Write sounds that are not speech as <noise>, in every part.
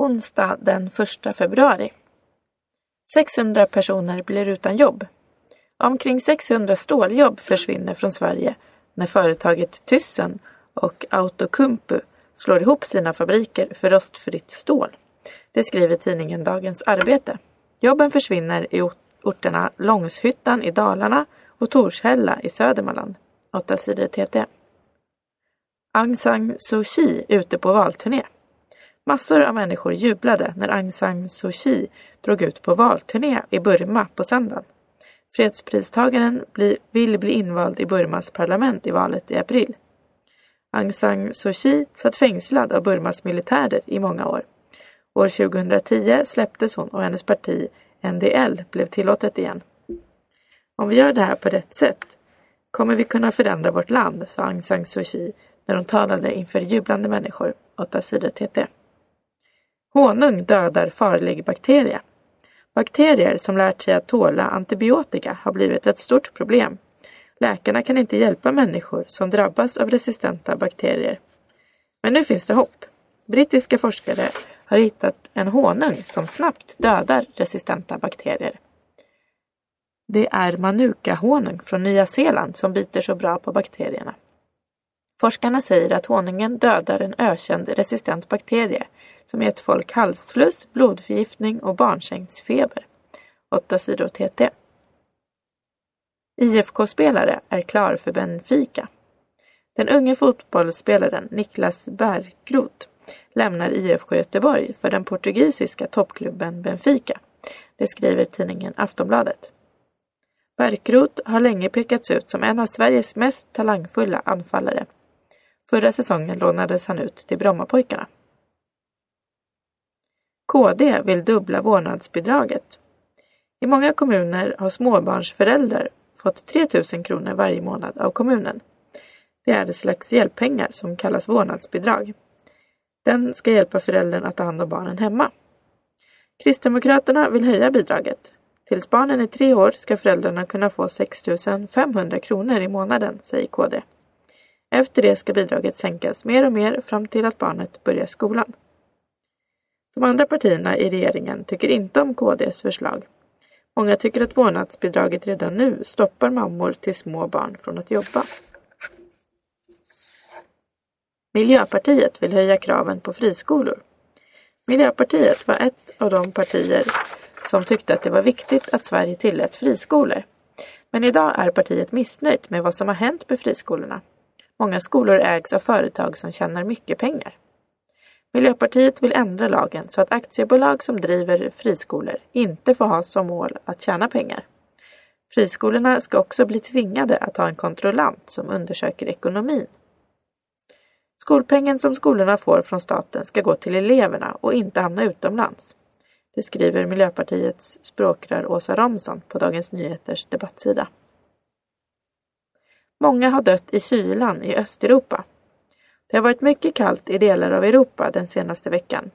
Onsdag den 1 februari. 600 personer blir utan jobb. Omkring 600 ståljobb försvinner från Sverige när företaget Thyssen och Outokumpu slår ihop sina fabriker för rostfritt stål. Det skriver tidningen Dagens Arbete. Jobben försvinner i orterna Långshyttan i Dalarna och Torshälla i Södermanland. 8 sidor TT. Aung San Suu Kyi ute på valturné. Massor av människor jublade när Aung San Suu Kyi drog ut på valturné i Burma på söndagen. Fredspristagaren vill bli invald i Burmas parlament i valet i april. Aung San Suu Kyi satt fängslad av Burmas militärer i många år. År 2010 släpptes hon och hennes parti NDL blev tillåtet igen. Om vi gör det här på rätt sätt kommer vi kunna förändra vårt land, sa Aung San Suu Kyi när hon talade inför jublande människor. 8 sidor TT. Honung dödar farlig bakterie. Bakterier som lärt sig att tåla antibiotika har blivit ett stort problem. Läkarna kan inte hjälpa människor som drabbas av resistenta bakterier. Men nu finns det hopp. Brittiska forskare har hittat en honung som snabbt dödar resistenta bakterier. Det är manuka-honung från Nya Zeeland som biter så bra på bakterierna. Forskarna säger att honungen dödar en ökänd resistent bakterie som gett folk halsfluss, blodförgiftning och barnsängsfeber. 8 sidor TT. IFK-spelare är klar för Benfica. Den unge fotbollsspelaren Niklas Bergkrot lämnar IFK Göteborg för den portugisiska toppklubben Benfica. Det skriver tidningen Aftonbladet. Bärkroth har länge pekats ut som en av Sveriges mest talangfulla anfallare. Förra säsongen lånades han ut till Brommapojkarna. KD vill dubbla vårdnadsbidraget. I många kommuner har småbarnsföräldrar fått 3 000 kronor varje månad av kommunen. Det är ett slags hjälppengar som kallas vårdnadsbidrag. Den ska hjälpa föräldern att ta hand om barnen hemma. Kristdemokraterna vill höja bidraget. Tills barnen är tre år ska föräldrarna kunna få 6 500 kronor i månaden, säger KD. Efter det ska bidraget sänkas mer och mer fram till att barnet börjar skolan. De andra partierna i regeringen tycker inte om KDs förslag. Många tycker att vårdnadsbidraget redan nu stoppar mammor till små barn från att jobba. Miljöpartiet vill höja kraven på friskolor. Miljöpartiet var ett av de partier som tyckte att det var viktigt att Sverige tillät friskolor. Men idag är partiet missnöjt med vad som har hänt med friskolorna. Många skolor ägs av företag som tjänar mycket pengar. Miljöpartiet vill ändra lagen så att aktiebolag som driver friskolor inte får ha som mål att tjäna pengar. Friskolorna ska också bli tvingade att ha en kontrollant som undersöker ekonomin. Skolpengen som skolorna får från staten ska gå till eleverna och inte hamna utomlands. Det skriver Miljöpartiets språkrör Åsa Romson på Dagens Nyheters debattsida. Många har dött i kylan i Östeuropa. Det har varit mycket kallt i delar av Europa den senaste veckan.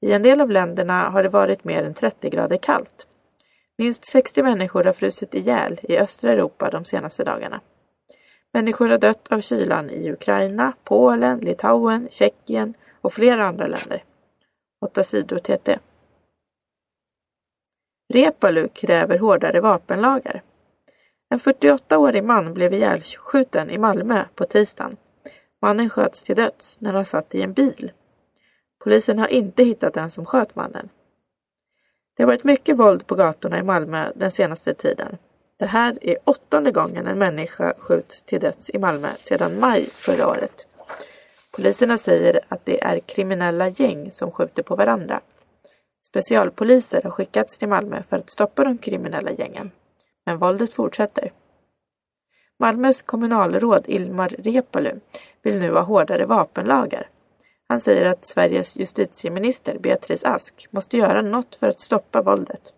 I en del av länderna har det varit mer än 30 grader kallt. Minst 60 människor har frusit ihjäl i östra Europa de senaste dagarna. Människor har dött av kylan i Ukraina, Polen, Litauen, Tjeckien och flera andra länder. 8 sidor TT. Repalu kräver hårdare vapenlagar. En 48-årig man blev ihjälskjuten i Malmö på tisdagen. Mannen sköts till döds när han satt i en bil. Polisen har inte hittat den som sköt mannen. Det har varit mycket våld på gatorna i Malmö den senaste tiden. Det här är åttonde gången en människa skjuts till döds i Malmö sedan maj förra året. Poliserna säger att det är kriminella gäng som skjuter på varandra. Specialpoliser har skickats till Malmö för att stoppa de kriminella gängen. Men våldet fortsätter. Malmös kommunalråd Ilmar Reepalu vill nu ha hårdare vapenlagar. Han säger att Sveriges justitieminister Beatrice Ask måste göra något för att stoppa våldet.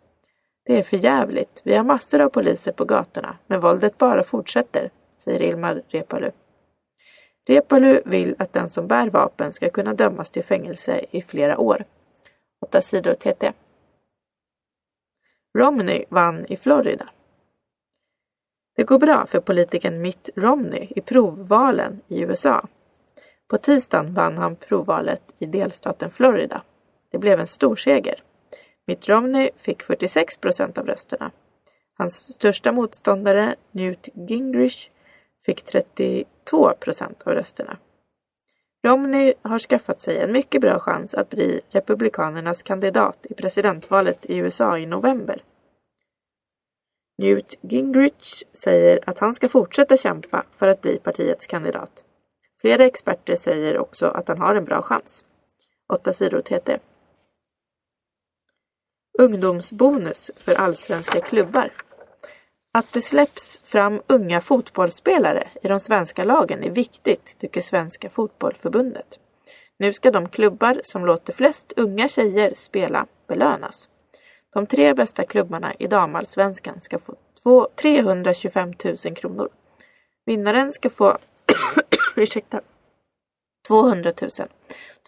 Det är för jävligt. Vi har massor av poliser på gatorna, men våldet bara fortsätter, säger Ilmar Reepalu. Reepalu vill att den som bär vapen ska kunna dömas till fängelse i flera år. 8 sidor TT. Romney vann i Florida. Det går bra för politikern Mitt Romney i provvalen i USA. På tisdagen vann han provvalet i delstaten Florida. Det blev en stor seger. Mitt Romney fick 46 procent av rösterna. Hans största motståndare, Newt Gingrich, fick 32 procent av rösterna. Romney har skaffat sig en mycket bra chans att bli Republikanernas kandidat i presidentvalet i USA i november. Newt Gingrich säger att han ska fortsätta kämpa för att bli partiets kandidat. Flera experter säger också att han har en bra chans. 8 sidor TT. Ungdomsbonus för allsvenska klubbar. Att det släpps fram unga fotbollsspelare i de svenska lagen är viktigt, tycker Svenska Fotbollförbundet. Nu ska de klubbar som låter flest unga tjejer spela belönas. De tre bästa klubbarna i damallsvenskan ska få 325 000 kronor. Vinnaren ska få <coughs> ursäkta, 200 000.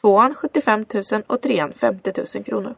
Tvåan 75 000 och trean 50 000 kronor.